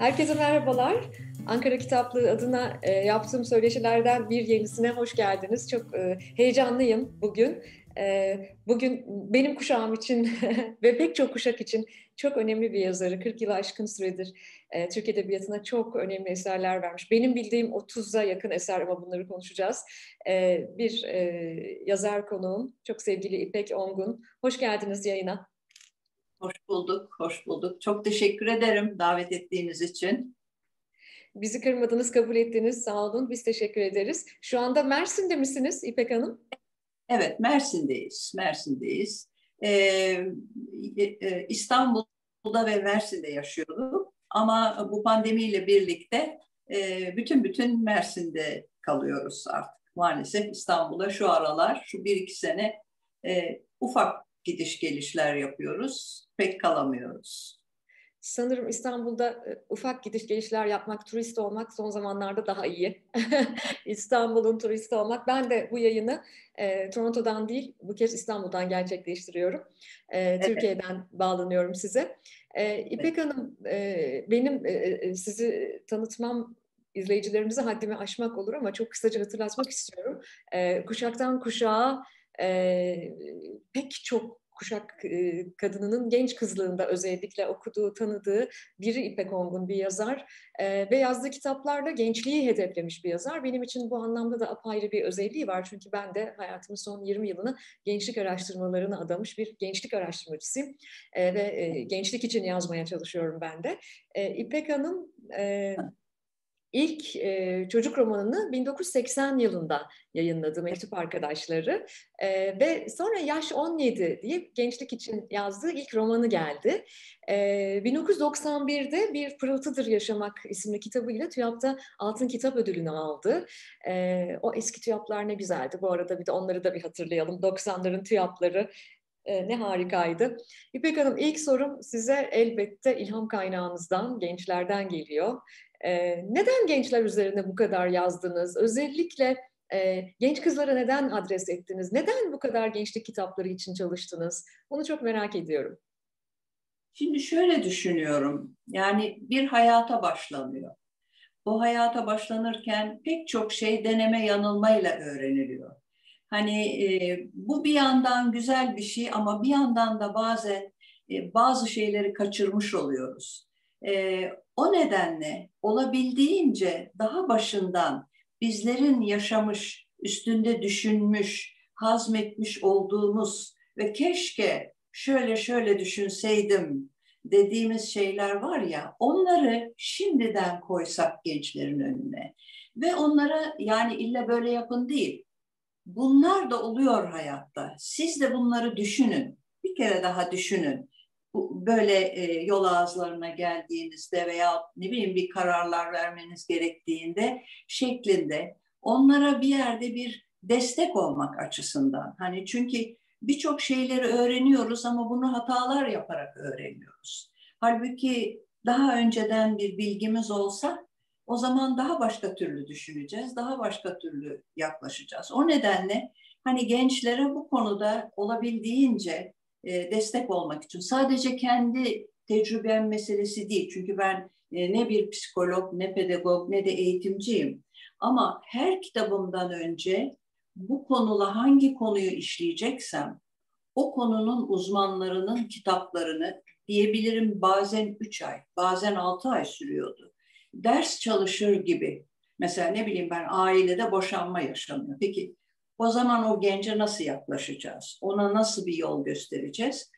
Herkese merhabalar. Ankara Kitaplığı adına e, yaptığım söyleşilerden bir yenisine hoş geldiniz. Çok e, heyecanlıyım bugün. E, bugün benim kuşağım için ve pek çok kuşak için çok önemli bir yazarı. 40 yılı aşkın süredir e, Türk Edebiyatı'na çok önemli eserler vermiş. Benim bildiğim 30'a yakın eser ama bunları konuşacağız. E, bir e, yazar konuğum, çok sevgili İpek Ongun. Hoş geldiniz yayına. Hoş bulduk, hoş bulduk. Çok teşekkür ederim davet ettiğiniz için. Bizi kırmadınız, kabul ettiniz. Sağ olun. Biz teşekkür ederiz. Şu anda Mersin'de misiniz İpek Hanım? Evet, Mersin'deyiz. Mersin'deyiz. Ee, e, İstanbul'da ve Mersin'de yaşıyordum. Ama bu pandemiyle birlikte e, bütün bütün Mersin'de kalıyoruz artık. Maalesef İstanbul'a şu aralar, şu bir iki sene e, ufak gidiş gelişler yapıyoruz. Pek kalamıyoruz. Sanırım İstanbul'da e, ufak gidiş gelişler yapmak, turist olmak son zamanlarda daha iyi. İstanbul'un turisti olmak. Ben de bu yayını e, Toronto'dan değil, bu kez İstanbul'dan gerçekleştiriyorum. E, evet. Türkiye'den bağlanıyorum size. E, İpek evet. Hanım, e, benim e, e, sizi tanıtmam izleyicilerimize haddimi aşmak olur ama çok kısaca hatırlatmak istiyorum. E, kuşaktan kuşağa e, pek çok kuşak e, kadınının genç kızlığında özellikle okuduğu, tanıdığı biri İpek Ongun bir yazar e, ve yazdığı kitaplarla gençliği hedeflemiş bir yazar. Benim için bu anlamda da apayrı bir özelliği var çünkü ben de hayatımın son 20 yılını gençlik araştırmalarına adamış bir gençlik araştırmacısıyım e, ve e, gençlik için yazmaya çalışıyorum ben de. E, İpek Hanım e, ilk e, çocuk romanını 1980 yılında yayınladı Mektup Arkadaşları e, ve sonra Yaş 17 diye gençlik için yazdığı ilk romanı geldi. E, 1991'de Bir Pırıltıdır Yaşamak isimli kitabıyla TÜYAP'ta Altın Kitap Ödülünü aldı. E, o eski TÜYAP'lar ne güzeldi. Bu arada bir de onları da bir hatırlayalım. 90'ların TÜYAP'ları e, ne harikaydı. İpek Hanım ilk sorum size elbette ilham kaynağınızdan, gençlerden geliyor. E, neden gençler üzerine bu kadar yazdınız? Özellikle e, genç kızlara neden adres ettiniz? Neden bu kadar gençlik kitapları için çalıştınız? Onu çok merak ediyorum. Şimdi şöyle düşünüyorum. Yani bir hayata başlanıyor. Bu hayata başlanırken pek çok şey deneme yanılmayla öğreniliyor. Hani e, bu bir yandan güzel bir şey ama bir yandan da bazen e, bazı şeyleri kaçırmış oluyoruz. E, o nedenle olabildiğince daha başından bizlerin yaşamış, üstünde düşünmüş, hazmetmiş olduğumuz ve keşke şöyle şöyle düşünseydim dediğimiz şeyler var ya onları şimdiden koysak gençlerin önüne. Ve onlara yani illa böyle yapın değil bunlar da oluyor hayatta. Siz de bunları düşünün. Bir kere daha düşünün böyle e, yol ağızlarına geldiğinizde veya ne bileyim bir kararlar vermeniz gerektiğinde şeklinde onlara bir yerde bir destek olmak açısından. Hani çünkü birçok şeyleri öğreniyoruz ama bunu hatalar yaparak öğreniyoruz. Halbuki daha önceden bir bilgimiz olsa o zaman daha başka türlü düşüneceğiz, daha başka türlü yaklaşacağız. O nedenle hani gençlere bu konuda olabildiğince e, destek olmak için. Sadece kendi tecrübem meselesi değil. Çünkü ben e, ne bir psikolog, ne pedagog, ne de eğitimciyim. Ama her kitabımdan önce bu konuyla hangi konuyu işleyeceksem o konunun uzmanlarının kitaplarını diyebilirim bazen 3 ay, bazen 6 ay sürüyordu. Ders çalışır gibi. Mesela ne bileyim ben ailede boşanma yaşanıyor. Peki o zaman o gence nasıl yaklaşacağız? Ona nasıl bir yol göstereceğiz?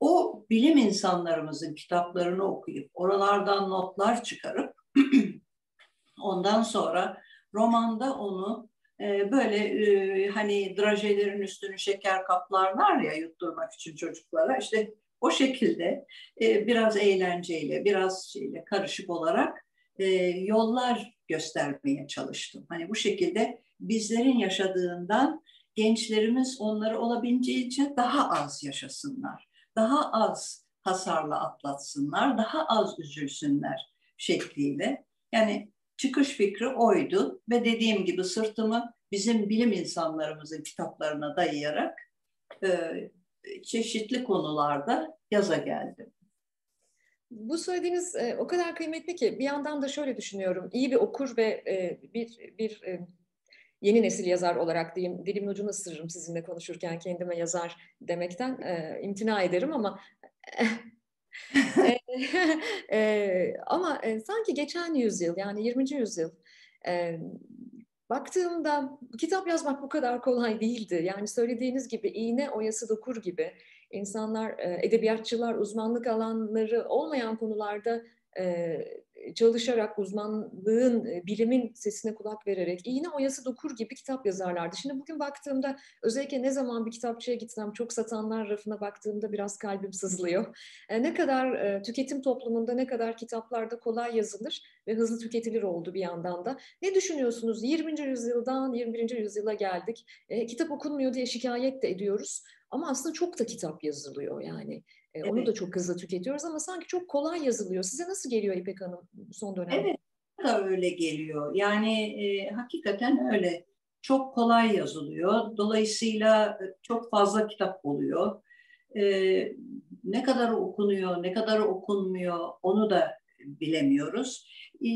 O bilim insanlarımızın kitaplarını okuyup oralardan notlar çıkarıp ondan sonra romanda onu e, böyle e, hani drajelerin üstünü şeker kaplarlar ya yutturmak için çocuklara işte o şekilde e, biraz eğlenceyle biraz şeyle karışık olarak e, yollar göstermeye çalıştım. Hani bu şekilde bizlerin yaşadığından gençlerimiz onları olabildiğince daha az yaşasınlar. Daha az hasarla atlatsınlar, daha az üzülsünler şekliyle. Yani çıkış fikri oydu ve dediğim gibi sırtımı bizim bilim insanlarımızın kitaplarına dayayarak e, çeşitli konularda yaza geldim. Bu söylediğiniz e, o kadar kıymetli ki bir yandan da şöyle düşünüyorum. İyi bir okur ve e, bir bir e, yeni nesil yazar olarak diyeyim, dilimin ucunu ısırırım sizinle konuşurken kendime yazar demekten e, imtina ederim ama e, e, ama e, sanki geçen yüzyıl yani 20. yüzyıl e, baktığımda kitap yazmak bu kadar kolay değildi. Yani söylediğiniz gibi iğne oyası dokur gibi insanlar, edebiyatçılar uzmanlık alanları olmayan konularda çalışarak, uzmanlığın, bilimin sesine kulak vererek iğne oyası dokur gibi kitap yazarlardı. Şimdi bugün baktığımda özellikle ne zaman bir kitapçıya gitsem çok satanlar rafına baktığımda biraz kalbim sızlıyor. Ne kadar tüketim toplumunda ne kadar kitaplarda kolay yazılır ve hızlı tüketilir oldu bir yandan da. Ne düşünüyorsunuz? 20. yüzyıldan 21. yüzyıla geldik. kitap okunmuyor diye şikayet de ediyoruz. Ama aslında çok da kitap yazılıyor yani. Evet. Onu da çok hızlı tüketiyoruz ama sanki çok kolay yazılıyor. Size nasıl geliyor İpek Hanım son dönemde? Evet, da öyle geliyor. Yani e, hakikaten öyle. Çok kolay yazılıyor. Dolayısıyla çok fazla kitap oluyor. E, ne kadar okunuyor, ne kadar okunmuyor onu da bilemiyoruz. E,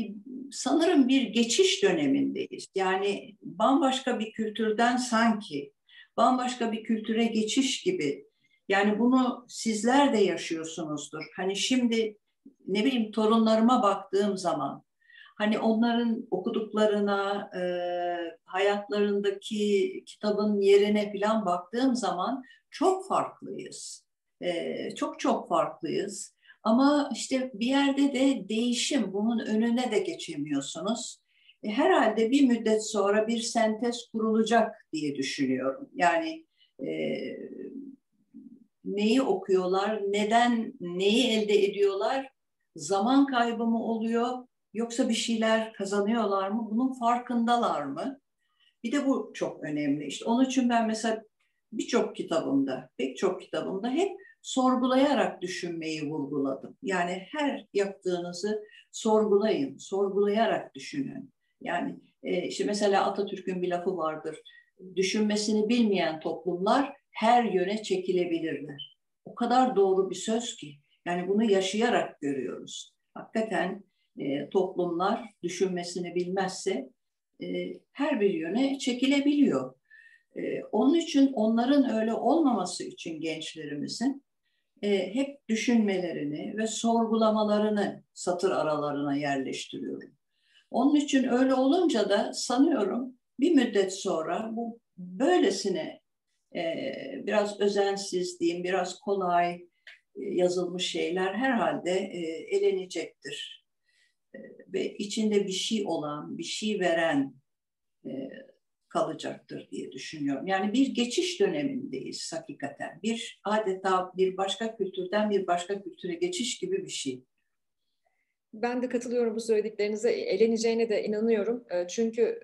sanırım bir geçiş dönemindeyiz. Yani bambaşka bir kültürden sanki bambaşka bir kültüre geçiş gibi. Yani bunu sizler de yaşıyorsunuzdur. Hani şimdi ne bileyim torunlarıma baktığım zaman hani onların okuduklarına, e, hayatlarındaki kitabın yerine falan baktığım zaman çok farklıyız. E, çok çok farklıyız. Ama işte bir yerde de değişim, bunun önüne de geçemiyorsunuz. E, herhalde bir müddet sonra bir sentez kurulacak diye düşünüyorum. Yani e, neyi okuyorlar, neden, neyi elde ediyorlar, zaman kaybı mı oluyor, yoksa bir şeyler kazanıyorlar mı, bunun farkındalar mı? Bir de bu çok önemli. İşte onun için ben mesela birçok kitabımda, pek çok kitabımda hep sorgulayarak düşünmeyi vurguladım. Yani her yaptığınızı sorgulayın, sorgulayarak düşünün. Yani e, işte mesela Atatürk'ün bir lafı vardır. Düşünmesini bilmeyen toplumlar her yöne çekilebilirler. O kadar doğru bir söz ki. Yani bunu yaşayarak görüyoruz. Hakikaten e, toplumlar düşünmesini bilmezse e, her bir yöne çekilebiliyor. E, onun için onların öyle olmaması için gençlerimizin e, hep düşünmelerini ve sorgulamalarını satır aralarına yerleştiriyorum. Onun için öyle olunca da sanıyorum bir müddet sonra bu böylesine e, biraz özensiz diyeyim, biraz kolay e, yazılmış şeyler herhalde e, elenecektir. Ve içinde bir şey olan, bir şey veren kalacaktır diye düşünüyorum. Yani bir geçiş dönemindeyiz hakikaten. Bir adeta bir başka kültürden bir başka kültüre geçiş gibi bir şey. Ben de katılıyorum bu söylediklerinize. Eleneceğine de inanıyorum. Çünkü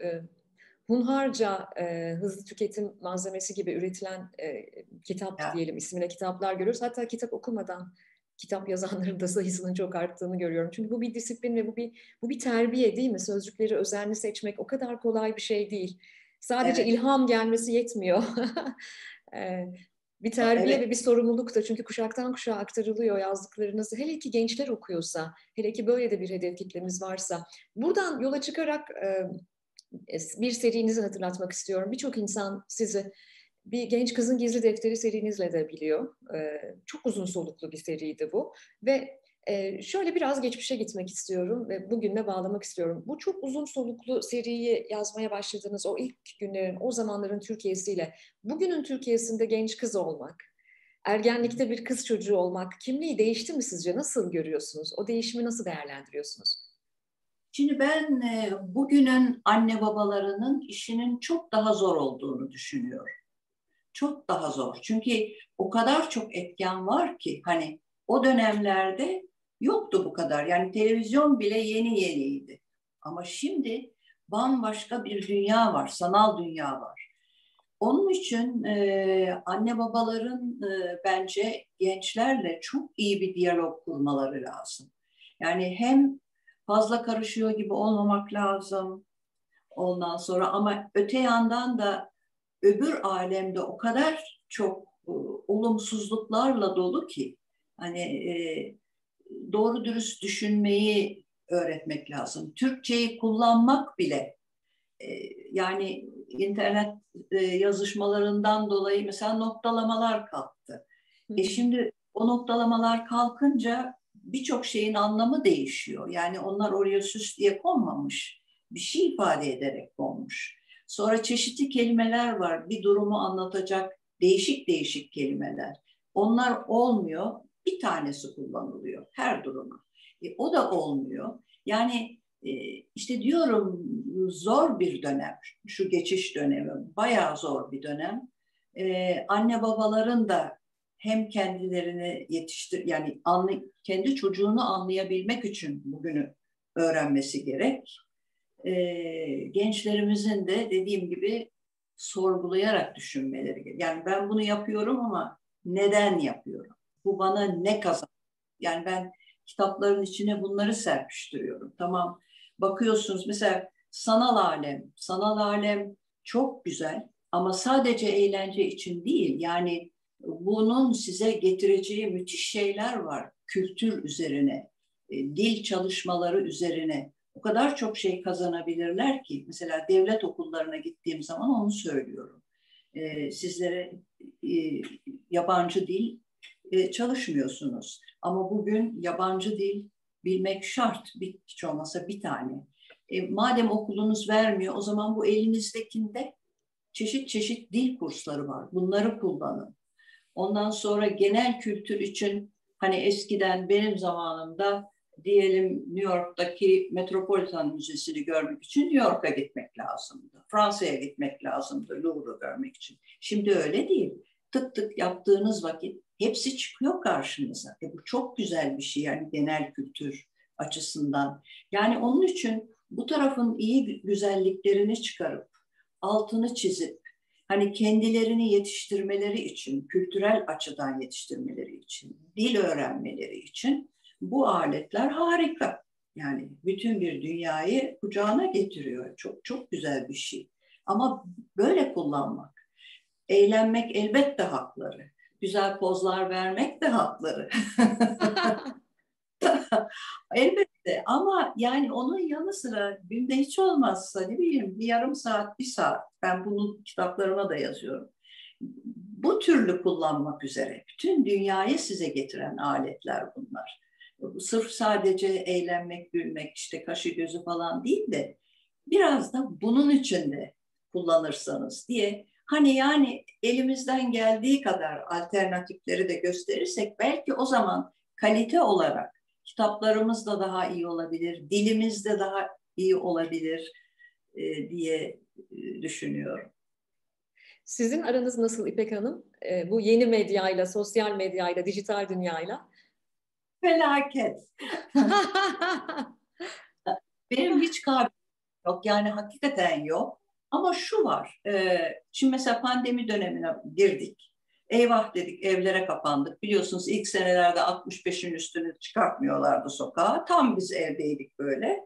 hunharca e, hızlı tüketim malzemesi gibi üretilen kitap ya. diyelim ismine kitaplar görüyoruz. Hatta kitap okumadan kitap yazanların da sayısının çok arttığını görüyorum. Çünkü bu bir disiplin ve bu bir bu bir terbiye değil mi? Sözcükleri özenli seçmek o kadar kolay bir şey değil. Sadece evet. ilham gelmesi yetmiyor. Bir terbiye evet. ve bir sorumluluk da çünkü kuşaktan kuşağa aktarılıyor yazdıklarınızı. Hele ki gençler okuyorsa, hele ki böyle de bir hedef kitlemiz varsa. Buradan yola çıkarak e, bir serinizi hatırlatmak istiyorum. Birçok insan sizi bir genç kızın gizli defteri serinizle de biliyor. E, çok uzun soluklu bir seriydi bu ve ee, şöyle biraz geçmişe gitmek istiyorum ve bugünle bağlamak istiyorum. Bu çok uzun soluklu seriyi yazmaya başladığınız o ilk günlerin, o zamanların Türkiye'siyle bugünün Türkiye'sinde genç kız olmak, ergenlikte bir kız çocuğu olmak kimliği değişti mi sizce? Nasıl görüyorsunuz? O değişimi nasıl değerlendiriyorsunuz? Şimdi ben e, bugünün anne babalarının işinin çok daha zor olduğunu düşünüyorum. Çok daha zor. Çünkü o kadar çok etken var ki hani o dönemlerde Yoktu bu kadar. Yani televizyon bile yeni yeniydi. Ama şimdi bambaşka bir dünya var, sanal dünya var. Onun için e, anne babaların e, bence gençlerle çok iyi bir diyalog kurmaları lazım. Yani hem fazla karışıyor gibi olmamak lazım ondan sonra ama öte yandan da öbür alemde o kadar çok e, olumsuzluklarla dolu ki hani e, doğru dürüst düşünmeyi öğretmek lazım. Türkçeyi kullanmak bile e, yani internet e, yazışmalarından dolayı mesela noktalamalar kalktı. E şimdi o noktalamalar kalkınca birçok şeyin anlamı değişiyor. Yani onlar oraya süs diye konmamış. Bir şey ifade ederek konmuş. Sonra çeşitli kelimeler var. Bir durumu anlatacak değişik değişik kelimeler. Onlar olmuyor. Bir tanesi kullanılıyor her duruma. E, o da olmuyor. Yani e, işte diyorum zor bir dönem. Şu geçiş dönemi bayağı zor bir dönem. E, anne babaların da hem kendilerini yetiştir yani anlı, kendi çocuğunu anlayabilmek için bugünü öğrenmesi gerek. E, gençlerimizin de dediğim gibi sorgulayarak düşünmeleri gerek. Yani ben bunu yapıyorum ama neden yapıyorum? Bu bana ne kazan? Yani ben kitapların içine bunları serpiştiriyorum. Tamam bakıyorsunuz mesela sanal alem. Sanal alem çok güzel ama sadece eğlence için değil. Yani bunun size getireceği müthiş şeyler var. Kültür üzerine, e, dil çalışmaları üzerine o kadar çok şey kazanabilirler ki. Mesela devlet okullarına gittiğim zaman onu söylüyorum. E, sizlere e, yabancı dil çalışmıyorsunuz. Ama bugün yabancı dil bilmek şart. Bir, hiç olmasa bir tane. madem okulunuz vermiyor o zaman bu elinizdekinde çeşit çeşit dil kursları var. Bunları kullanın. Ondan sonra genel kültür için hani eskiden benim zamanımda diyelim New York'taki Metropolitan Müzesi'ni görmek için New York'a gitmek lazımdı. Fransa'ya gitmek lazımdı Louvre'u görmek için. Şimdi öyle değil. Tık tık yaptığınız vakit hepsi çıkıyor karşınıza. E bu çok güzel bir şey yani genel kültür açısından. Yani onun için bu tarafın iyi güzelliklerini çıkarıp altını çizip hani kendilerini yetiştirmeleri için, kültürel açıdan yetiştirmeleri için, dil öğrenmeleri için bu aletler harika. Yani bütün bir dünyayı kucağına getiriyor. Çok çok güzel bir şey. Ama böyle kullanmak, eğlenmek elbette hakları. Güzel pozlar vermek de hakları. Elbette ama yani onun yanı sıra günde hiç olmazsa ne bileyim bir yarım saat, bir saat ben bunu kitaplarıma da yazıyorum. Bu türlü kullanmak üzere bütün dünyayı size getiren aletler bunlar. Sırf sadece eğlenmek, gülmek, işte kaşı gözü falan değil de biraz da bunun için de kullanırsanız diye hani yani elimizden geldiği kadar alternatifleri de gösterirsek belki o zaman kalite olarak kitaplarımız da daha iyi olabilir, dilimiz de daha iyi olabilir e, diye e, düşünüyorum. Sizin aranız nasıl İpek Hanım? E, bu yeni medyayla, sosyal medyayla, dijital dünyayla? Felaket. Benim hiç kabiliyetim yok. Yani hakikaten yok. Ama şu var. E, şimdi mesela pandemi dönemine girdik. Eyvah dedik evlere kapandık. Biliyorsunuz ilk senelerde 65'in üstünü çıkartmıyorlardı sokağa. Tam biz evdeydik böyle.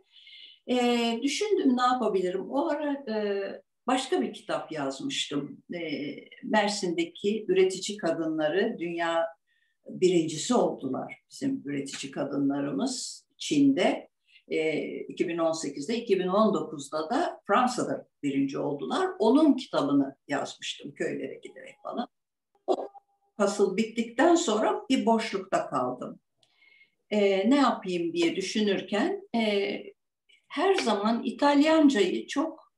E, düşündüm ne yapabilirim. O ara e, başka bir kitap yazmıştım. E, Mersin'deki üretici kadınları dünya birincisi oldular. Bizim üretici kadınlarımız Çin'de. E, 2018'de, 2019'da da Fransa'da birinci oldular. Onun kitabını yazmıştım köylere giderek falan fasıl bittikten sonra bir boşlukta kaldım. E, ne yapayım diye düşünürken e, her zaman İtalyancayı çok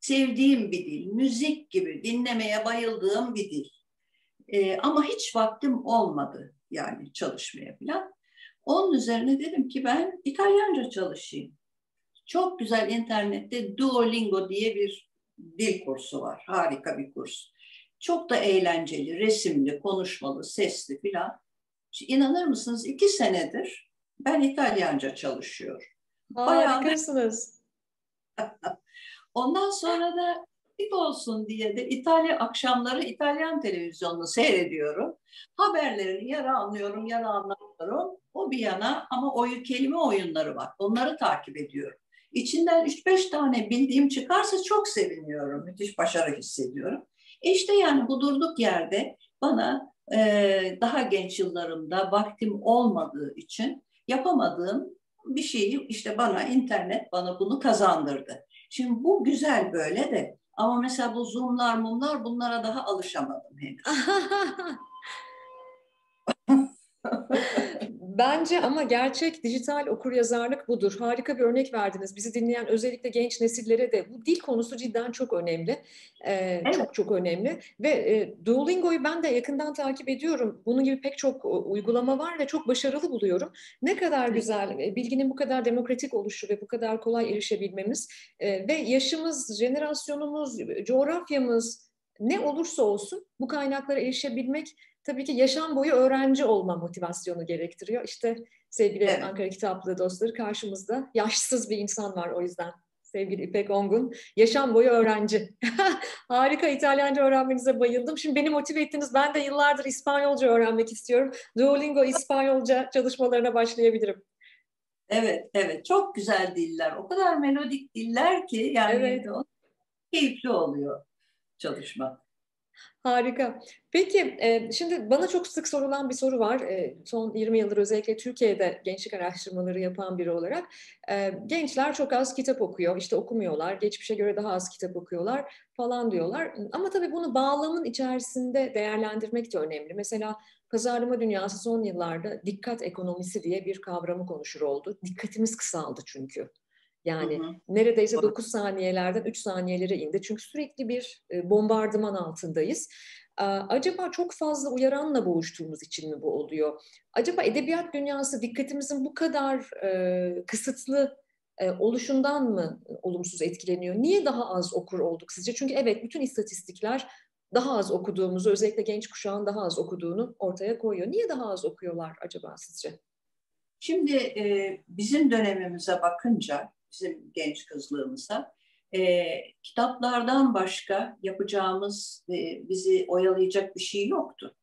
sevdiğim bir dil, müzik gibi dinlemeye bayıldığım bir dil. E, ama hiç vaktim olmadı yani çalışmaya falan. Onun üzerine dedim ki ben İtalyanca çalışayım. Çok güzel internette Duolingo diye bir dil kursu var. Harika bir kurs. Çok da eğlenceli, resimli, konuşmalı, sesli filan. İnanır mısınız iki senedir ben İtalyanca çalışıyorum. Harikasınız. Ondan sonra da bir olsun diye de İtalya akşamları İtalyan televizyonunu seyrediyorum. Haberlerini yarı anlıyorum, yarı anlamıyorum. O bir yana ama oyu kelime oyunları var. Onları takip ediyorum. İçinden 3-5 tane bildiğim çıkarsa çok seviniyorum. Müthiş başarı hissediyorum. E işte yani bu durduk yerde bana e, daha genç yıllarımda vaktim olmadığı için yapamadığım bir şeyi işte bana internet bana bunu kazandırdı. Şimdi bu güzel böyle de ama mesela bu zoomlar mumlar bunlara daha alışamadım henüz. Bence ama gerçek dijital okuryazarlık budur. Harika bir örnek verdiniz. Bizi dinleyen özellikle genç nesillere de bu dil konusu cidden çok önemli. Ee, evet. Çok çok önemli. Ve e, Duolingo'yu ben de yakından takip ediyorum. Bunun gibi pek çok uygulama var ve çok başarılı buluyorum. Ne kadar güzel, bilginin bu kadar demokratik oluşu ve bu kadar kolay erişebilmemiz e, ve yaşımız, jenerasyonumuz, coğrafyamız ne olursa olsun bu kaynaklara erişebilmek tabii ki yaşam boyu öğrenci olma motivasyonu gerektiriyor. İşte sevgili evet. Ankara Kitaplığı dostları karşımızda yaşsız bir insan var o yüzden. Sevgili İpek Ongun, yaşam boyu öğrenci. Harika İtalyanca öğrenmenize bayıldım. Şimdi beni motive ettiniz. Ben de yıllardır İspanyolca öğrenmek istiyorum. Duolingo İspanyolca çalışmalarına başlayabilirim. Evet, evet. Çok güzel diller. O kadar melodik diller ki yani evet. keyifli oluyor çalışmak. Harika. Peki e, şimdi bana çok sık sorulan bir soru var. E, son 20 yıldır özellikle Türkiye'de gençlik araştırmaları yapan biri olarak. E, gençler çok az kitap okuyor, işte okumuyorlar, geçmişe göre daha az kitap okuyorlar falan diyorlar. Ama tabii bunu bağlamın içerisinde değerlendirmek de önemli. Mesela pazarlama dünyası son yıllarda dikkat ekonomisi diye bir kavramı konuşur oldu. Dikkatimiz kısaldı çünkü. Yani hı hı. neredeyse 9 saniyelerden 3 saniyelere indi. Çünkü sürekli bir e, bombardıman altındayız. Acaba çok fazla uyaranla boğuştuğumuz için mi bu oluyor? Acaba edebiyat dünyası dikkatimizin bu kadar e, kısıtlı e, oluşundan mı olumsuz etkileniyor? Niye daha az okur olduk sizce? Çünkü evet bütün istatistikler daha az okuduğumuzu, özellikle genç kuşağın daha az okuduğunu ortaya koyuyor. Niye daha az okuyorlar acaba sizce? Şimdi e, bizim dönemimize bakınca bizim genç kızlığımıza. E, kitaplardan başka yapacağımız, e, bizi oyalayacak bir şey yoktu.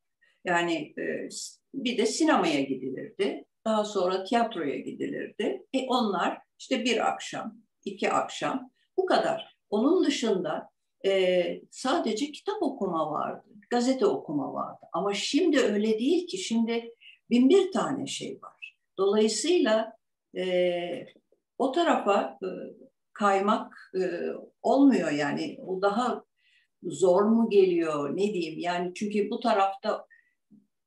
Yani e, bir de sinemaya gidilirdi. Daha sonra tiyatroya gidilirdi. E onlar işte bir akşam, iki akşam bu kadar. Onun dışında e, sadece kitap okuma vardı, gazete okuma vardı. Ama şimdi öyle değil ki. Şimdi bin bir tane şey var. Dolayısıyla e, o tarafa e, kaymak e, olmuyor yani. O daha zor mu geliyor ne diyeyim yani çünkü bu tarafta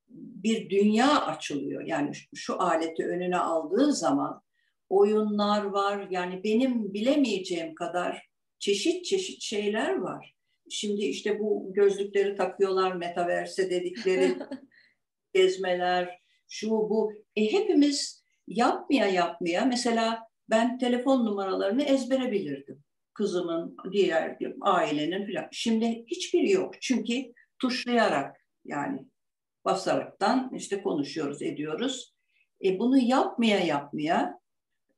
bir dünya açılıyor. Yani şu, şu aleti önüne aldığı zaman oyunlar var. Yani benim bilemeyeceğim kadar çeşit çeşit şeyler var. Şimdi işte bu gözlükleri takıyorlar metaverse dedikleri gezmeler, şu bu. E hepimiz yapmaya yapmaya mesela ben telefon numaralarını ezbere bilirdim. Kızımın, diğer ailenin falan. Şimdi hiçbiri yok. Çünkü tuşlayarak yani basaraktan işte konuşuyoruz, ediyoruz. E bunu yapmaya yapmaya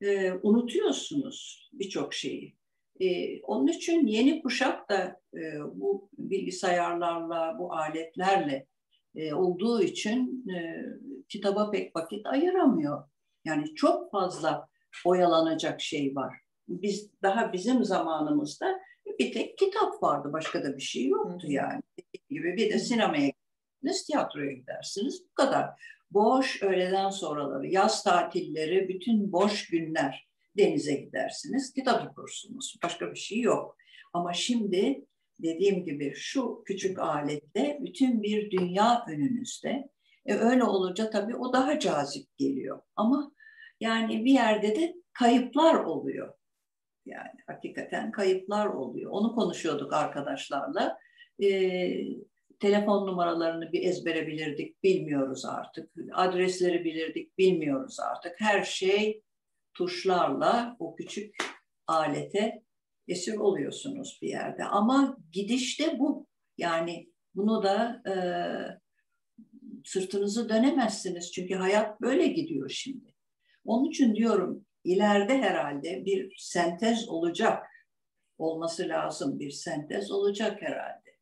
e, unutuyorsunuz birçok şeyi. E, onun için yeni kuşak da e, bu bilgisayarlarla, bu aletlerle e, olduğu için e, kitaba pek vakit ayıramıyor. Yani çok fazla oyalanacak şey var. Biz daha bizim zamanımızda bir tek kitap vardı. Başka da bir şey yoktu yani. gibi bir de sinemaya gidersiniz, tiyatroya gidersiniz. Bu kadar. Boş öğleden sonraları, yaz tatilleri, bütün boş günler denize gidersiniz, kitap okursunuz. Başka bir şey yok. Ama şimdi dediğim gibi şu küçük aletle bütün bir dünya önünüzde. E öyle olunca tabii o daha cazip geliyor. Ama yani bir yerde de kayıplar oluyor. Yani hakikaten kayıplar oluyor. Onu konuşuyorduk arkadaşlarla. Ee, telefon numaralarını bir ezbere bilirdik, bilmiyoruz artık. Adresleri bilirdik, bilmiyoruz artık. Her şey tuşlarla o küçük alete esir oluyorsunuz bir yerde. Ama gidişte bu. Yani bunu da e, sırtınızı dönemezsiniz. Çünkü hayat böyle gidiyor şimdi. Onun için diyorum ileride herhalde bir sentez olacak. Olması lazım bir sentez olacak herhalde.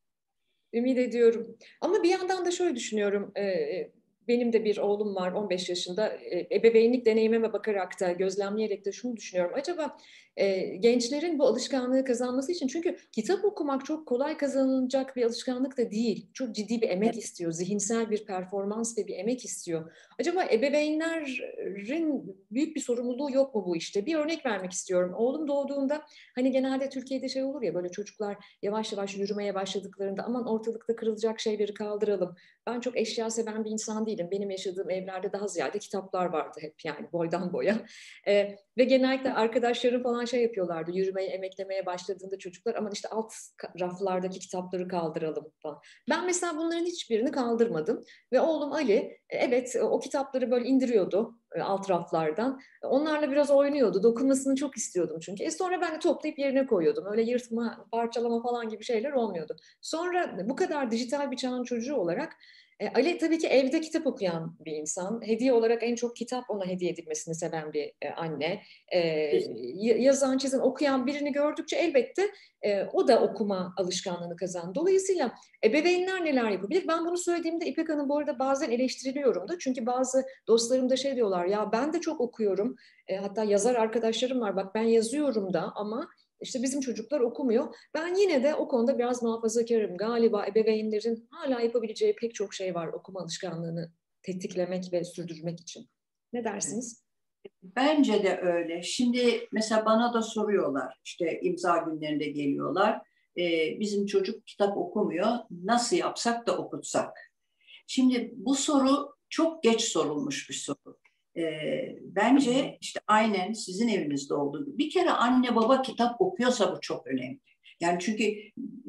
Ümit ediyorum. Ama bir yandan da şöyle düşünüyorum. E, e, benim de bir oğlum var 15 yaşında. E, ebeveynlik deneyimime bakarak da gözlemleyerek de şunu düşünüyorum. Acaba e, gençlerin bu alışkanlığı kazanması için çünkü kitap okumak çok kolay kazanılacak bir alışkanlık da değil. Çok ciddi bir emek istiyor, zihinsel bir performans ve bir emek istiyor. Acaba ebeveynlerin büyük bir sorumluluğu yok mu bu işte? Bir örnek vermek istiyorum. Oğlum doğduğunda hani genelde Türkiye'de şey olur ya böyle çocuklar yavaş yavaş yürümeye başladıklarında aman ortalıkta kırılacak şeyleri kaldıralım. Ben çok eşya seven bir insan değilim. Benim yaşadığım evlerde daha ziyade kitaplar vardı hep yani boydan boya. E, ve genellikle arkadaşlarım falan şey yapıyorlardı. Yürümeye, emeklemeye başladığında çocuklar aman işte alt raflardaki kitapları kaldıralım falan. Ben mesela bunların hiçbirini kaldırmadım. Ve oğlum Ali e, evet o kitapları böyle indiriyordu e, alt raflardan. Onlarla biraz oynuyordu. Dokunmasını çok istiyordum çünkü. E sonra ben de toplayıp yerine koyuyordum. Öyle yırtma, parçalama falan gibi şeyler olmuyordu. Sonra bu kadar dijital bir çağın çocuğu olarak e, Ali tabii ki evde kitap okuyan bir insan. Hediye olarak en çok kitap ona hediye edilmesini seven bir e, anne. E, yazan, çizen, okuyan birini gördükçe elbette e, o da okuma alışkanlığını kazan. Dolayısıyla ebeveynler neler yapabilir? Ben bunu söylediğimde İpek Hanım bu arada bazen eleştiriliyorum da. Çünkü bazı dostlarım da şey diyorlar ya ben de çok okuyorum. E, hatta yazar arkadaşlarım var bak ben yazıyorum da ama işte bizim çocuklar okumuyor. Ben yine de o konuda biraz muhafazakarım. Galiba ebeveynlerin hala yapabileceği pek çok şey var okuma alışkanlığını tetiklemek ve sürdürmek için. Ne dersiniz? Bence de öyle. Şimdi mesela bana da soruyorlar, işte imza günlerinde geliyorlar. Ee, bizim çocuk kitap okumuyor, nasıl yapsak da okutsak? Şimdi bu soru çok geç sorulmuş bir soru. E, bence işte aynen sizin evinizde olduğu gibi bir kere anne baba kitap okuyorsa bu çok önemli. Yani çünkü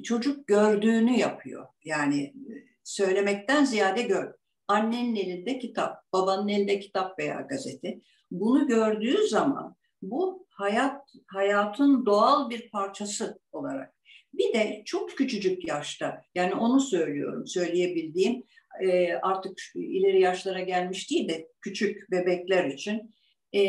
çocuk gördüğünü yapıyor. Yani söylemekten ziyade gör. Annenin elinde kitap, babanın elinde kitap veya gazete. Bunu gördüğü zaman bu hayat hayatın doğal bir parçası olarak. Bir de çok küçücük yaşta yani onu söylüyorum söyleyebildiğim e, artık ileri yaşlara gelmiş değil de küçük bebekler için e,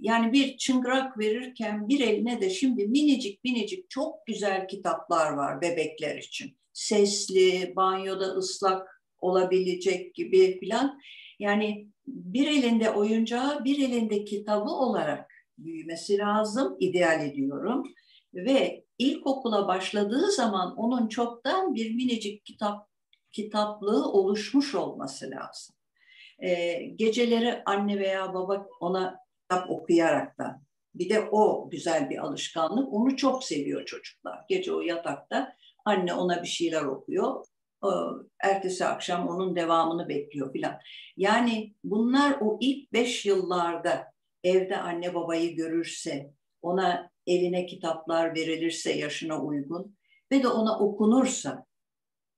yani bir çıngırak verirken bir eline de şimdi minicik minicik çok güzel kitaplar var bebekler için. Sesli, banyoda ıslak olabilecek gibi filan. Yani bir elinde oyuncağı, bir elinde kitabı olarak büyümesi lazım, ideal ediyorum. Ve ilkokula başladığı zaman onun çoktan bir minicik kitap kitaplığı oluşmuş olması lazım. E, geceleri anne veya baba ona kitap okuyaraktan bir de o güzel bir alışkanlık. Onu çok seviyor çocuklar. Gece o yatakta anne ona bir şeyler okuyor. Ertesi akşam onun devamını bekliyor filan. Yani bunlar o ilk beş yıllarda evde anne babayı görürse, ona eline kitaplar verilirse yaşına uygun ve de ona okunursa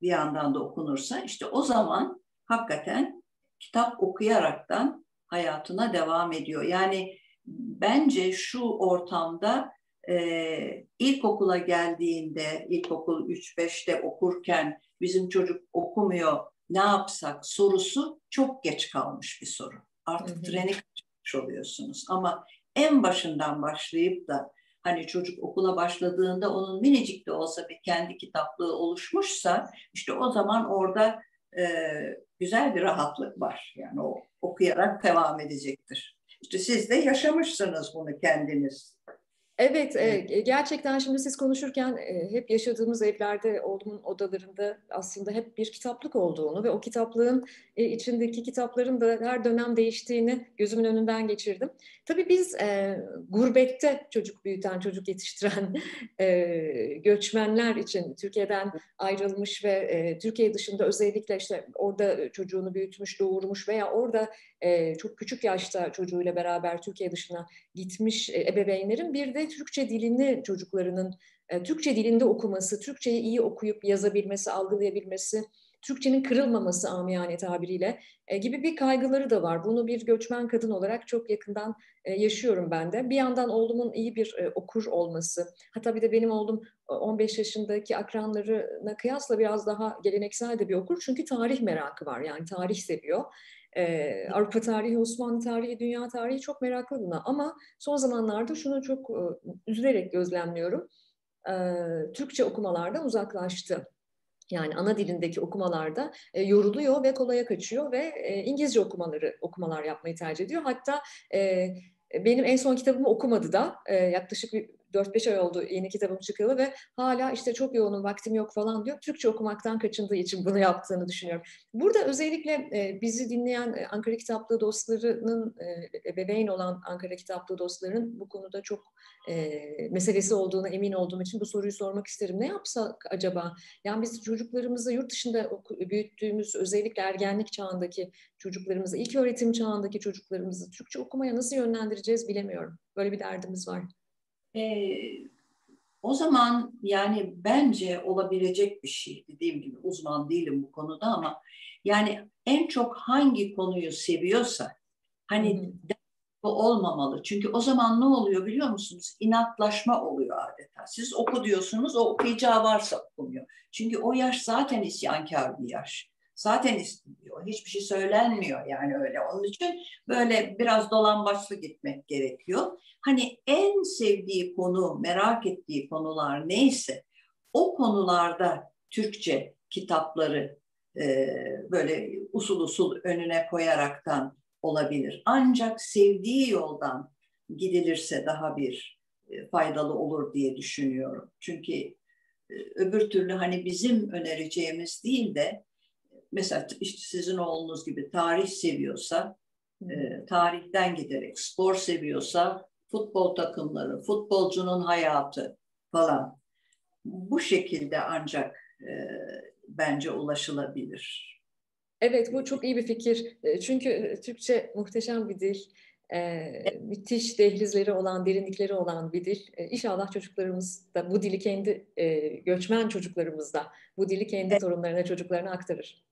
bir yandan da okunursa işte o zaman hakikaten kitap okuyaraktan hayatına devam ediyor. Yani bence şu ortamda e, ilkokula geldiğinde, ilkokul 3-5'te okurken bizim çocuk okumuyor ne yapsak sorusu çok geç kalmış bir soru. Artık hı hı. treni kaçırmış oluyorsunuz. Ama en başından başlayıp da hani çocuk okula başladığında onun minicik de olsa bir kendi kitaplığı oluşmuşsa işte o zaman orada e, güzel bir rahatlık var. Yani o okuyarak devam edecektir. İşte siz de yaşamışsınız bunu kendiniz. Evet, e, gerçekten şimdi siz konuşurken e, hep yaşadığımız evlerde, oğlumun odalarında aslında hep bir kitaplık olduğunu ve o kitaplığın e, içindeki kitapların da her dönem değiştiğini gözümün önünden geçirdim. Tabii biz e, gurbette çocuk büyüten, çocuk yetiştiren e, göçmenler için Türkiye'den ayrılmış ve e, Türkiye dışında özellikle işte orada çocuğunu büyütmüş, doğurmuş veya orada e, çok küçük yaşta çocuğuyla beraber Türkiye dışına gitmiş e, ebeveynlerin bir de Türkçe dilini çocuklarının e, Türkçe dilinde okuması, Türkçeyi iyi okuyup yazabilmesi, algılayabilmesi, Türkçenin kırılmaması amiyane tabiriyle e, gibi bir kaygıları da var. Bunu bir göçmen kadın olarak çok yakından e, yaşıyorum ben de. Bir yandan oğlumun iyi bir okur olması, hatta bir de benim oğlum 15 yaşındaki akranlarına kıyasla biraz daha geleneksel de bir okur. Çünkü tarih merakı var yani tarih seviyor. Ee, Avrupa tarihi, Osmanlı tarihi, dünya tarihi çok meraklı buna. Ama son zamanlarda şunu çok e, üzülerek gözlemliyorum. E, Türkçe okumalardan uzaklaştı. Yani ana dilindeki okumalarda e, yoruluyor ve kolaya kaçıyor ve e, İngilizce okumaları okumalar yapmayı tercih ediyor. Hatta e, benim en son kitabımı okumadı da yaklaşık bir 4-5 ay oldu yeni kitabım çıkalı ve hala işte çok yoğunum vaktim yok falan diyor. Türkçe okumaktan kaçındığı için bunu yaptığını düşünüyorum. Burada özellikle e, bizi dinleyen e, Ankara Kitaplığı dostlarının e, bebeğin olan Ankara Kitaplığı dostlarının bu konuda çok e, meselesi olduğuna emin olduğum için bu soruyu sormak isterim. Ne yapsak acaba? Yani biz çocuklarımızı yurt dışında büyüttüğümüz özellikle ergenlik çağındaki çocuklarımızı, ilk öğretim çağındaki çocuklarımızı Türkçe okumaya nasıl yönlendireceğiz bilemiyorum. Böyle bir derdimiz var. E, o zaman yani bence olabilecek bir şey. Dediğim gibi uzman değilim bu konuda ama yani en çok hangi konuyu seviyorsa hani hı bu olmamalı. Çünkü o zaman ne oluyor biliyor musunuz? İnatlaşma oluyor adeta. Siz oku diyorsunuz, o okuyacağı varsa okumuyor. Çünkü o yaş zaten isyankar bir yaş. Zaten istiyor. Hiçbir şey söylenmiyor yani öyle. Onun için böyle biraz dolambaçlı gitmek gerekiyor. Hani en sevdiği konu, merak ettiği konular neyse o konularda Türkçe kitapları e, böyle usul usul önüne koyaraktan olabilir. Ancak sevdiği yoldan gidilirse daha bir e, faydalı olur diye düşünüyorum. Çünkü e, öbür türlü hani bizim önereceğimiz değil de mesela işte sizin oğlunuz gibi tarih seviyorsa e, tarihten giderek spor seviyorsa futbol takımları, futbolcunun hayatı falan bu şekilde ancak e, bence ulaşılabilir. Evet bu çok iyi bir fikir. E, çünkü e, Türkçe muhteşem bir dil. Ee, müthiş dehlizleri olan, derinlikleri olan bir dil. Ee, inşallah çocuklarımız da bu dili kendi e, göçmen çocuklarımız da bu dili kendi torunlarına, çocuklarına aktarır.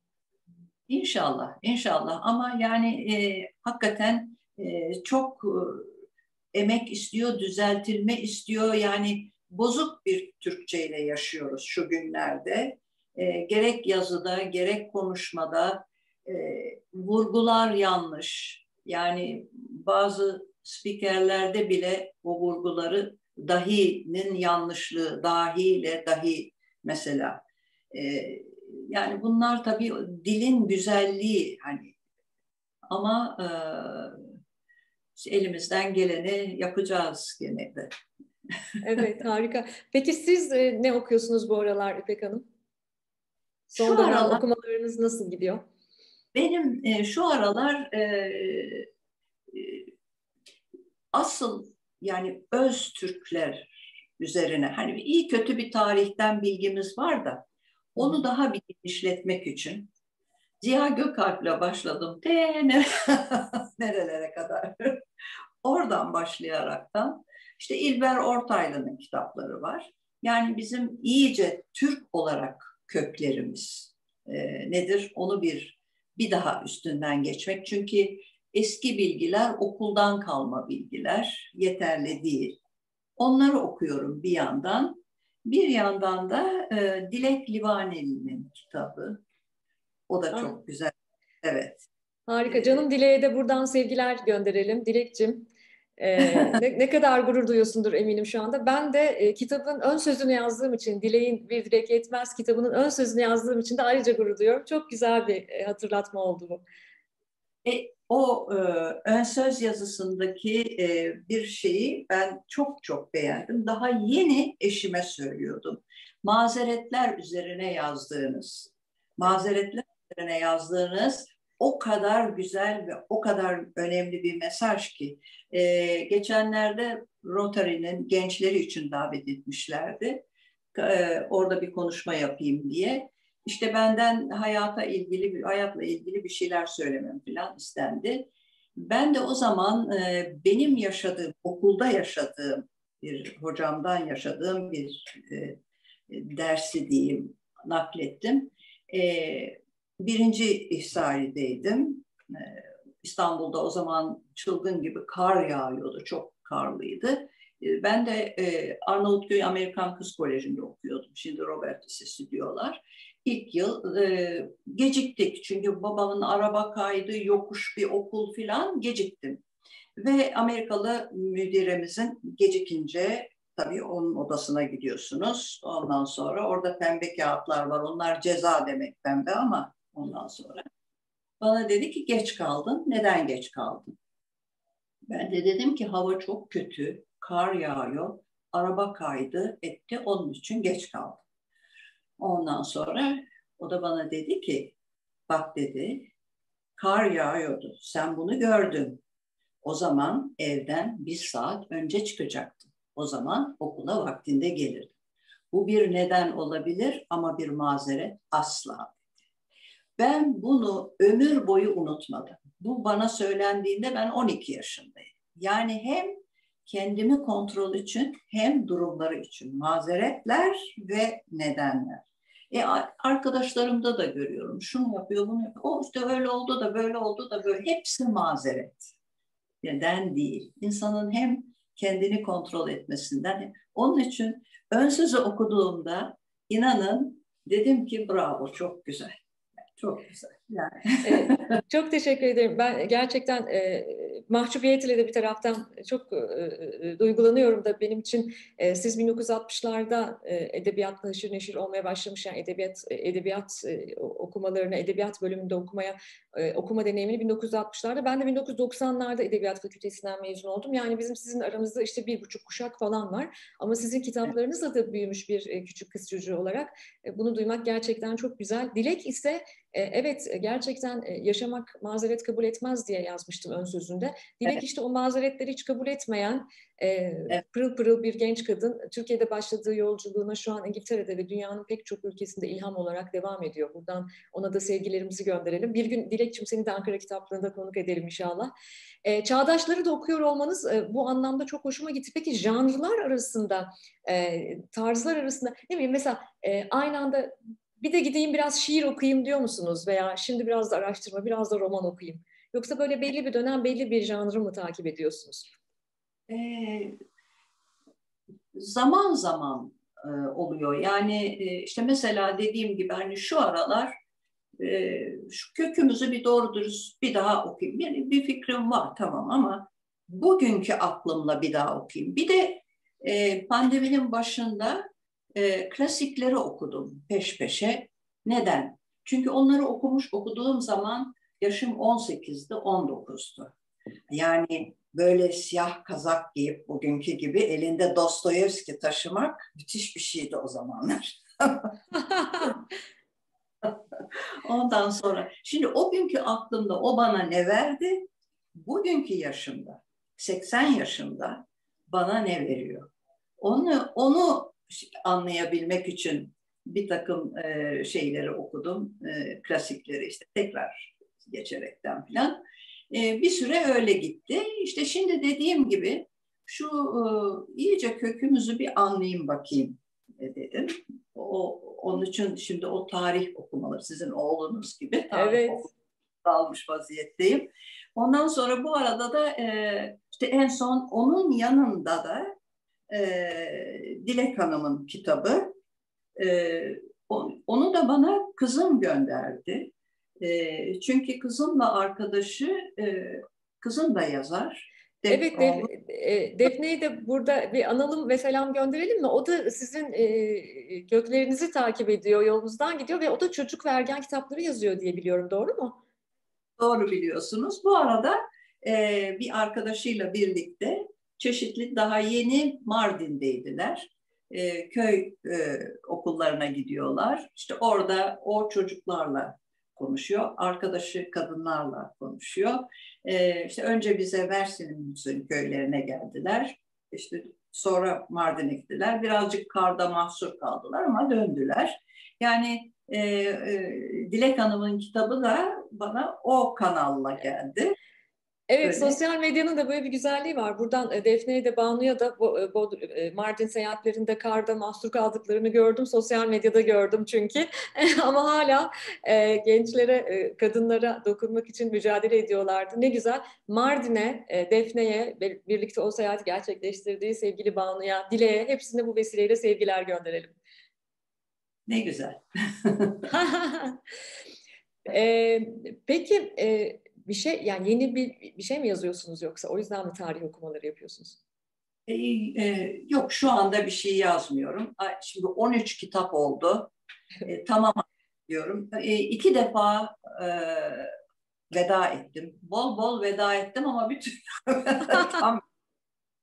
İnşallah, inşallah. Ama yani e, hakikaten e, çok e, emek istiyor, düzeltilme istiyor. Yani bozuk bir Türkçe ile yaşıyoruz şu günlerde. E, gerek yazıda, gerek konuşmada e, vurgular yanlış. Yani bazı spikerlerde bile o vurguları dahinin yanlışlığı, dahiyle dahi mesela. E, yani bunlar tabii dilin güzelliği hani ama e, elimizden geleni yapacağız gene de. evet harika. Peki siz e, ne okuyorsunuz bu aralar İpek Hanım? Son şu aralar, okumalarınız nasıl gidiyor? Benim e, şu aralar e, e, asıl yani öz Türkler üzerine hani iyi kötü bir tarihten bilgimiz var da onu daha bir genişletmek için Ziya Gökalp'le başladım. De nerelere kadar. Oradan başlayaraktan işte İlber Ortaylı'nın kitapları var. Yani bizim iyice Türk olarak köklerimiz e, nedir? Onu bir bir daha üstünden geçmek. Çünkü eski bilgiler okuldan kalma bilgiler yeterli değil. Onları okuyorum bir yandan. Bir yandan da e, Dilek Livaneli'nin kitabı. O da çok güzel. Evet. Harika. Canım Dilek'e de buradan sevgiler gönderelim. Dilek'cim e, ne, ne kadar gurur duyuyorsundur eminim şu anda. Ben de e, kitabın ön sözünü yazdığım için, Dilek'in Bir Dilek Yetmez kitabının ön sözünü yazdığım için de ayrıca gurur duyuyorum. Çok güzel bir e, hatırlatma oldu bu. E, o e, ön söz yazısındaki e, bir şeyi ben çok çok beğendim. Daha yeni eşime söylüyordum. Mazeretler üzerine yazdığınız, mazeretler üzerine yazdığınız o kadar güzel ve o kadar önemli bir mesaj ki. E, geçenlerde Rotary'nin gençleri için davet etmişlerdi. E, orada bir konuşma yapayım diye. İşte benden hayata ilgili, hayatla ilgili bir şeyler söylemem falan istendi. Ben de o zaman e, benim yaşadığım, okulda yaşadığım bir hocamdan yaşadığım bir e, dersi diyeyim naklettim. E, birinci ihsarideydim. E, İstanbul'da o zaman çılgın gibi kar yağıyordu, çok karlıydı. E, ben de e, Arnavutköy Amerikan Kız Koleji'nde okuyordum. Şimdi Robert Lisesi diyorlar ilk yıl e, geciktik. Çünkü babamın araba kaydı, yokuş bir okul filan geciktim. Ve Amerikalı müdiremizin gecikince tabii onun odasına gidiyorsunuz. Ondan sonra orada pembe kağıtlar var. Onlar ceza demek pembe ama ondan sonra. Bana dedi ki geç kaldın. Neden geç kaldın? Ben de dedim ki hava çok kötü, kar yağıyor, araba kaydı etti, onun için geç kaldım. Ondan sonra o da bana dedi ki, bak dedi, kar yağıyordu, sen bunu gördün. O zaman evden bir saat önce çıkacaktın. O zaman okula vaktinde gelirdin. Bu bir neden olabilir ama bir mazeret asla. Ben bunu ömür boyu unutmadım. Bu bana söylendiğinde ben 12 yaşındayım. Yani hem kendimi kontrol için hem durumları için mazeretler ve nedenler. E, arkadaşlarımda da görüyorum. Şunu yapıyor, bunu yapıyor. O işte öyle oldu da böyle oldu da böyle. Hepsi mazeret. Neden değil. İnsanın hem kendini kontrol etmesinden. Onun için ön sözü okuduğumda inanın dedim ki bravo çok güzel. Çok güzel. Yani. çok teşekkür ederim. Ben gerçekten e, mahcubiyetle de bir taraftan çok e, e, duygulanıyorum da benim için e, siz 1960'larda e, edebiyatla haşır neşir olmaya başlamış yani edebiyat edebiyat e, okumalarını edebiyat bölümünde okumaya e, okuma deneyimini 1960'larda ben de 1990'larda edebiyat fakültesinden mezun oldum. Yani bizim sizin aramızda işte bir buçuk kuşak falan var ama sizin kitaplarınızla da büyümüş bir e, küçük kız çocuğu olarak e, bunu duymak gerçekten çok güzel. Dilek ise e, evet e, gerçekten e, yaşamak mazeret kabul etmez diye yazmıştım ön sözünde. Dilek evet. işte o mazeretleri hiç kabul etmeyen evet. pırıl pırıl bir genç kadın Türkiye'de başladığı yolculuğuna şu an İngiltere'de ve dünyanın pek çok ülkesinde ilham olarak devam ediyor. Buradan ona da sevgilerimizi gönderelim. Bir gün Dilekçim seni de Ankara kitaplığında konuk edelim inşallah. çağdaşları da okuyor olmanız bu anlamda çok hoşuma gitti. Peki janrlar arasında, tarzlar arasında ne bileyim mesela aynı anda bir de gideyim biraz şiir okuyayım diyor musunuz? Veya şimdi biraz da araştırma, biraz da roman okuyayım. Yoksa böyle belli bir dönem, belli bir janrı mı takip ediyorsunuz? Ee, zaman zaman e, oluyor. Yani e, işte mesela dediğim gibi hani şu aralar e, şu kökümüzü bir doğru dürüst bir daha okuyayım. Yani bir fikrim var tamam ama bugünkü aklımla bir daha okuyayım. Bir de e, pandeminin başında e, klasikleri okudum peş peşe. Neden? Çünkü onları okumuş okuduğum zaman yaşım 18'di, 19'du. Yani böyle siyah kazak giyip bugünkü gibi elinde Dostoyevski taşımak müthiş bir şeydi o zamanlar. Ondan sonra şimdi o günkü aklımda o bana ne verdi? Bugünkü yaşımda 80 yaşında bana ne veriyor? Onu onu anlayabilmek için bir takım e, şeyleri okudum, e, klasikleri işte tekrar geçerekten falan. E, bir süre öyle gitti. İşte şimdi dediğim gibi şu e, iyice kökümüzü bir anlayayım bakayım e, dedim. O, onun için şimdi o tarih okumaları sizin oğlunuz gibi tarih evet. almış vaziyetteyim. Ondan sonra bu arada da e, işte en son onun yanında da e, Dilek Hanım'ın kitabı. E, onu da bana kızım gönderdi. E, çünkü kızımla arkadaşı, e, kızım da yazar. Def evet, Def, e, Defne'yi de burada bir analım ve selam gönderelim mi? O da sizin e, köklerinizi takip ediyor, yolunuzdan gidiyor ve o da çocuk vergen kitapları yazıyor diye biliyorum, doğru mu? Doğru biliyorsunuz. Bu arada e, bir arkadaşıyla birlikte çeşitli daha yeni Mardin'deydiler. E, köy e, okullarına gidiyorlar. İşte orada o çocuklarla konuşuyor. Arkadaşı kadınlarla konuşuyor. E, işte önce bize Mersin'in köylerine geldiler. İşte sonra Mardin'e gittiler. Birazcık karda mahsur kaldılar ama döndüler. Yani e, e, Dilek Hanım'ın kitabı da bana o kanalla geldi. Evet, Öyle. sosyal medyanın da böyle bir güzelliği var. Buradan e, Defne'ye de Banu'ya da e, e, Mardin seyahatlerinde karda mahsur kaldıklarını gördüm. Sosyal medyada gördüm çünkü. Ama hala gençlere, kadınlara dokunmak için mücadele ediyorlardı. Ne güzel. Mardin'e, Defne'ye birlikte o seyahati gerçekleştirdiği sevgili Banu'ya, Dile'ye hepsine bu vesileyle sevgiler gönderelim. Ne güzel. peki bir şey yani yeni bir bir şey mi yazıyorsunuz yoksa o yüzden mi tarih okumaları yapıyorsunuz? E, e, yok şu anda bir şey yazmıyorum. Şimdi 13 kitap oldu. E, tamam diyorum. E, iki defa e, veda ettim. Bol bol veda ettim ama türlü tam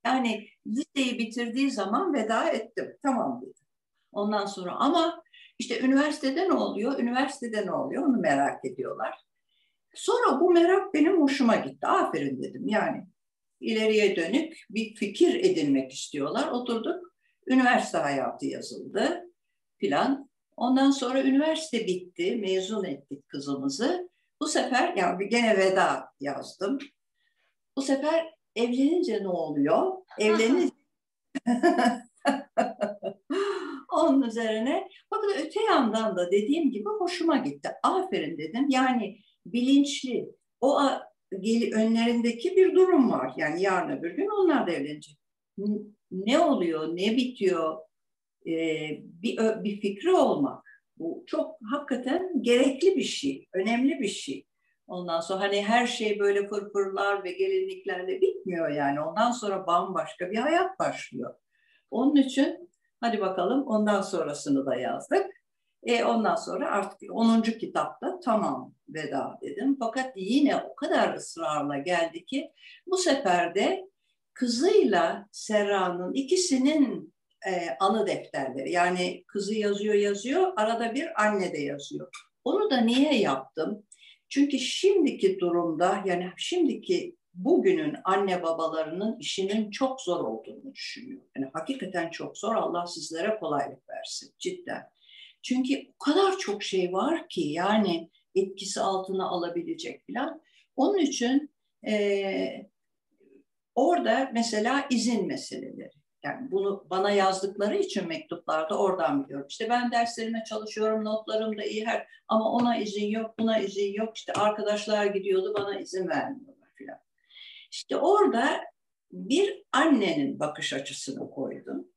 yani liseyi bitirdiği zaman veda ettim. Tamam dedim. Ondan sonra ama işte üniversitede ne oluyor? Üniversitede ne oluyor? Onu merak ediyorlar. Sonra bu merak benim hoşuma gitti. Aferin dedim. Yani ileriye dönük bir fikir edinmek istiyorlar. Oturduk. Üniversite hayatı yazıldı filan. Ondan sonra üniversite bitti. Mezun ettik kızımızı. Bu sefer yani gene veda yazdım. Bu sefer evlenince ne oluyor? Evlenince Onun üzerine fakat öte yandan da dediğim gibi hoşuma gitti. Aferin dedim. Yani bilinçli o önlerindeki bir durum var. Yani yarın öbür gün onlar da evlenecek. Ne oluyor, ne bitiyor bir, bir fikri olmak. Bu çok hakikaten gerekli bir şey, önemli bir şey. Ondan sonra hani her şey böyle fırfırlar ve gelinliklerle bitmiyor yani. Ondan sonra bambaşka bir hayat başlıyor. Onun için hadi bakalım ondan sonrasını da yazdık. E ondan sonra artık 10. kitapta tamam veda dedim. Fakat yine o kadar ısrarla geldi ki bu sefer de kızıyla Serra'nın ikisinin e, anı defterleri. Yani kızı yazıyor yazıyor, arada bir anne de yazıyor. Onu da niye yaptım? Çünkü şimdiki durumda yani şimdiki bugünün anne babalarının işinin çok zor olduğunu düşünüyorum. Yani hakikaten çok zor. Allah sizlere kolaylık versin cidden. Çünkü o kadar çok şey var ki yani etkisi altına alabilecek falan. Onun için e, orada mesela izin meseleleri. Yani bunu bana yazdıkları için mektuplarda oradan biliyorum. İşte ben derslerime çalışıyorum, notlarım da iyi her ama ona izin yok, buna izin yok. İşte arkadaşlar gidiyordu, bana izin vermiyorlar filan. İşte orada bir annenin bakış açısını koydum.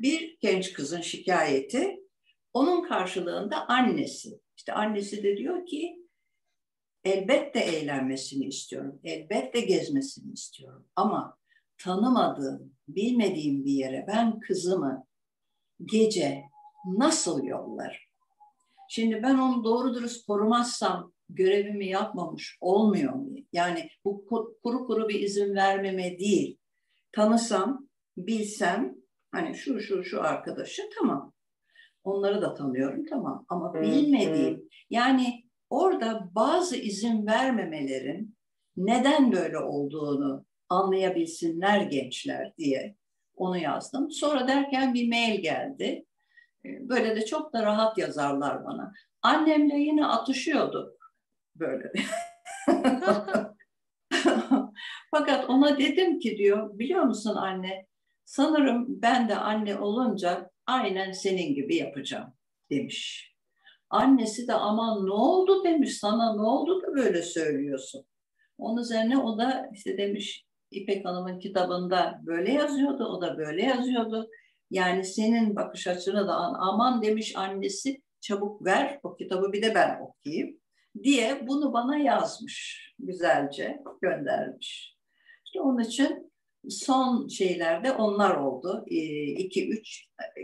Bir genç kızın şikayeti, onun karşılığında annesi. İşte annesi de diyor ki elbette eğlenmesini istiyorum, elbette gezmesini istiyorum ama tanımadığım, bilmediğim bir yere ben kızımı gece nasıl yollarım? Şimdi ben onu doğru dürüst korumazsam görevimi yapmamış olmuyor mu? Yani bu kuru kuru bir izin vermeme değil. Tanısam, bilsem hani şu şu şu arkadaşı tamam. Onları da tanıyorum tamam ama bilmediğim yani orada bazı izin vermemelerin neden böyle olduğunu anlayabilsinler gençler diye onu yazdım. Sonra derken bir mail geldi. Ee, böyle de çok da rahat yazarlar bana. Annemle yine atışıyorduk böyle. Fakat ona dedim ki diyor biliyor musun anne sanırım ben de anne olunca aynen senin gibi yapacağım demiş. Annesi de aman ne oldu demiş sana ne oldu da böyle söylüyorsun. Onun üzerine o da işte demiş İpek Hanım'ın kitabında böyle yazıyordu, o da böyle yazıyordu. Yani senin bakış açını da aman demiş annesi çabuk ver o kitabı bir de ben okuyayım diye bunu bana yazmış güzelce göndermiş. İşte onun için son şeylerde onlar oldu. 2, 3, e,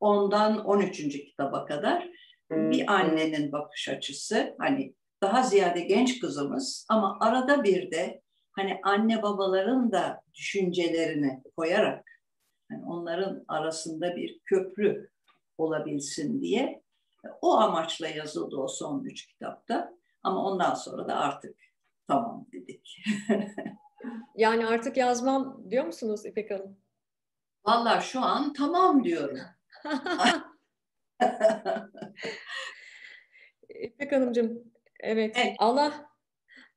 ondan 13. kitaba kadar bir annenin bakış açısı hani daha ziyade genç kızımız ama arada bir de hani anne babaların da düşüncelerini koyarak yani onların arasında bir köprü olabilsin diye o amaçla yazıldı o son üç kitapta. Ama ondan sonra da artık tamam dedik. yani artık yazmam diyor musunuz İpek Hanım? Valla şu an tamam diyorum. İpek Hanımcığım, evet. evet. Allah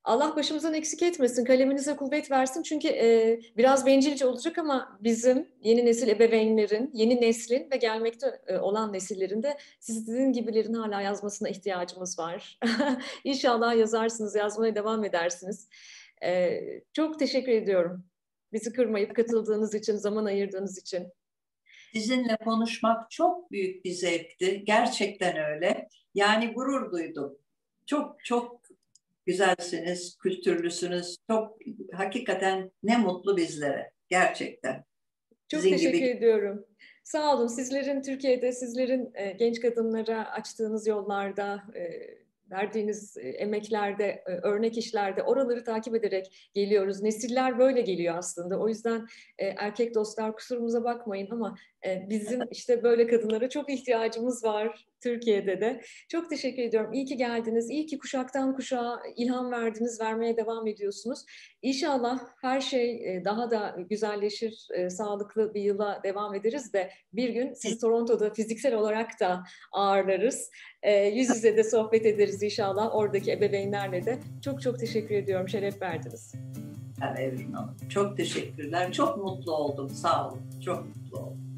Allah başımızdan eksik etmesin, kaleminize kuvvet versin. Çünkü e, biraz bencilce olacak ama bizim yeni nesil ebeveynlerin, yeni neslin ve gelmekte e, olan nesillerin de sizin gibilerin hala yazmasına ihtiyacımız var. İnşallah yazarsınız, yazmaya devam edersiniz. E, çok teşekkür ediyorum. Bizi kırmayıp katıldığınız için, zaman ayırdığınız için. Sizinle konuşmak çok büyük bir zevkti. Gerçekten öyle. Yani gurur duydum. Çok çok güzelsiniz, kültürlüsünüz. Çok hakikaten ne mutlu bizlere gerçekten. Çok Sizin teşekkür gibi... ediyorum. Sağ olun. Sizlerin Türkiye'de, sizlerin e, genç kadınlara açtığınız yollarda e, verdiğiniz e, emeklerde, e, örnek işlerde oraları takip ederek geliyoruz. Nesiller böyle geliyor aslında. O yüzden e, erkek dostlar kusurumuza bakmayın ama bizim işte böyle kadınlara çok ihtiyacımız var Türkiye'de de. Çok teşekkür ediyorum. İyi ki geldiniz. İyi ki kuşaktan kuşağa ilham verdiniz, vermeye devam ediyorsunuz. İnşallah her şey daha da güzelleşir, sağlıklı bir yıla devam ederiz de bir gün sizi Toronto'da fiziksel olarak da ağırlarız. Yüz yüze de sohbet ederiz inşallah oradaki ebeveynlerle de. Çok çok teşekkür ediyorum. Şeref verdiniz. Evrin Hanım. Çok teşekkürler. Çok mutlu oldum. Sağ olun. Çok mutlu oldum.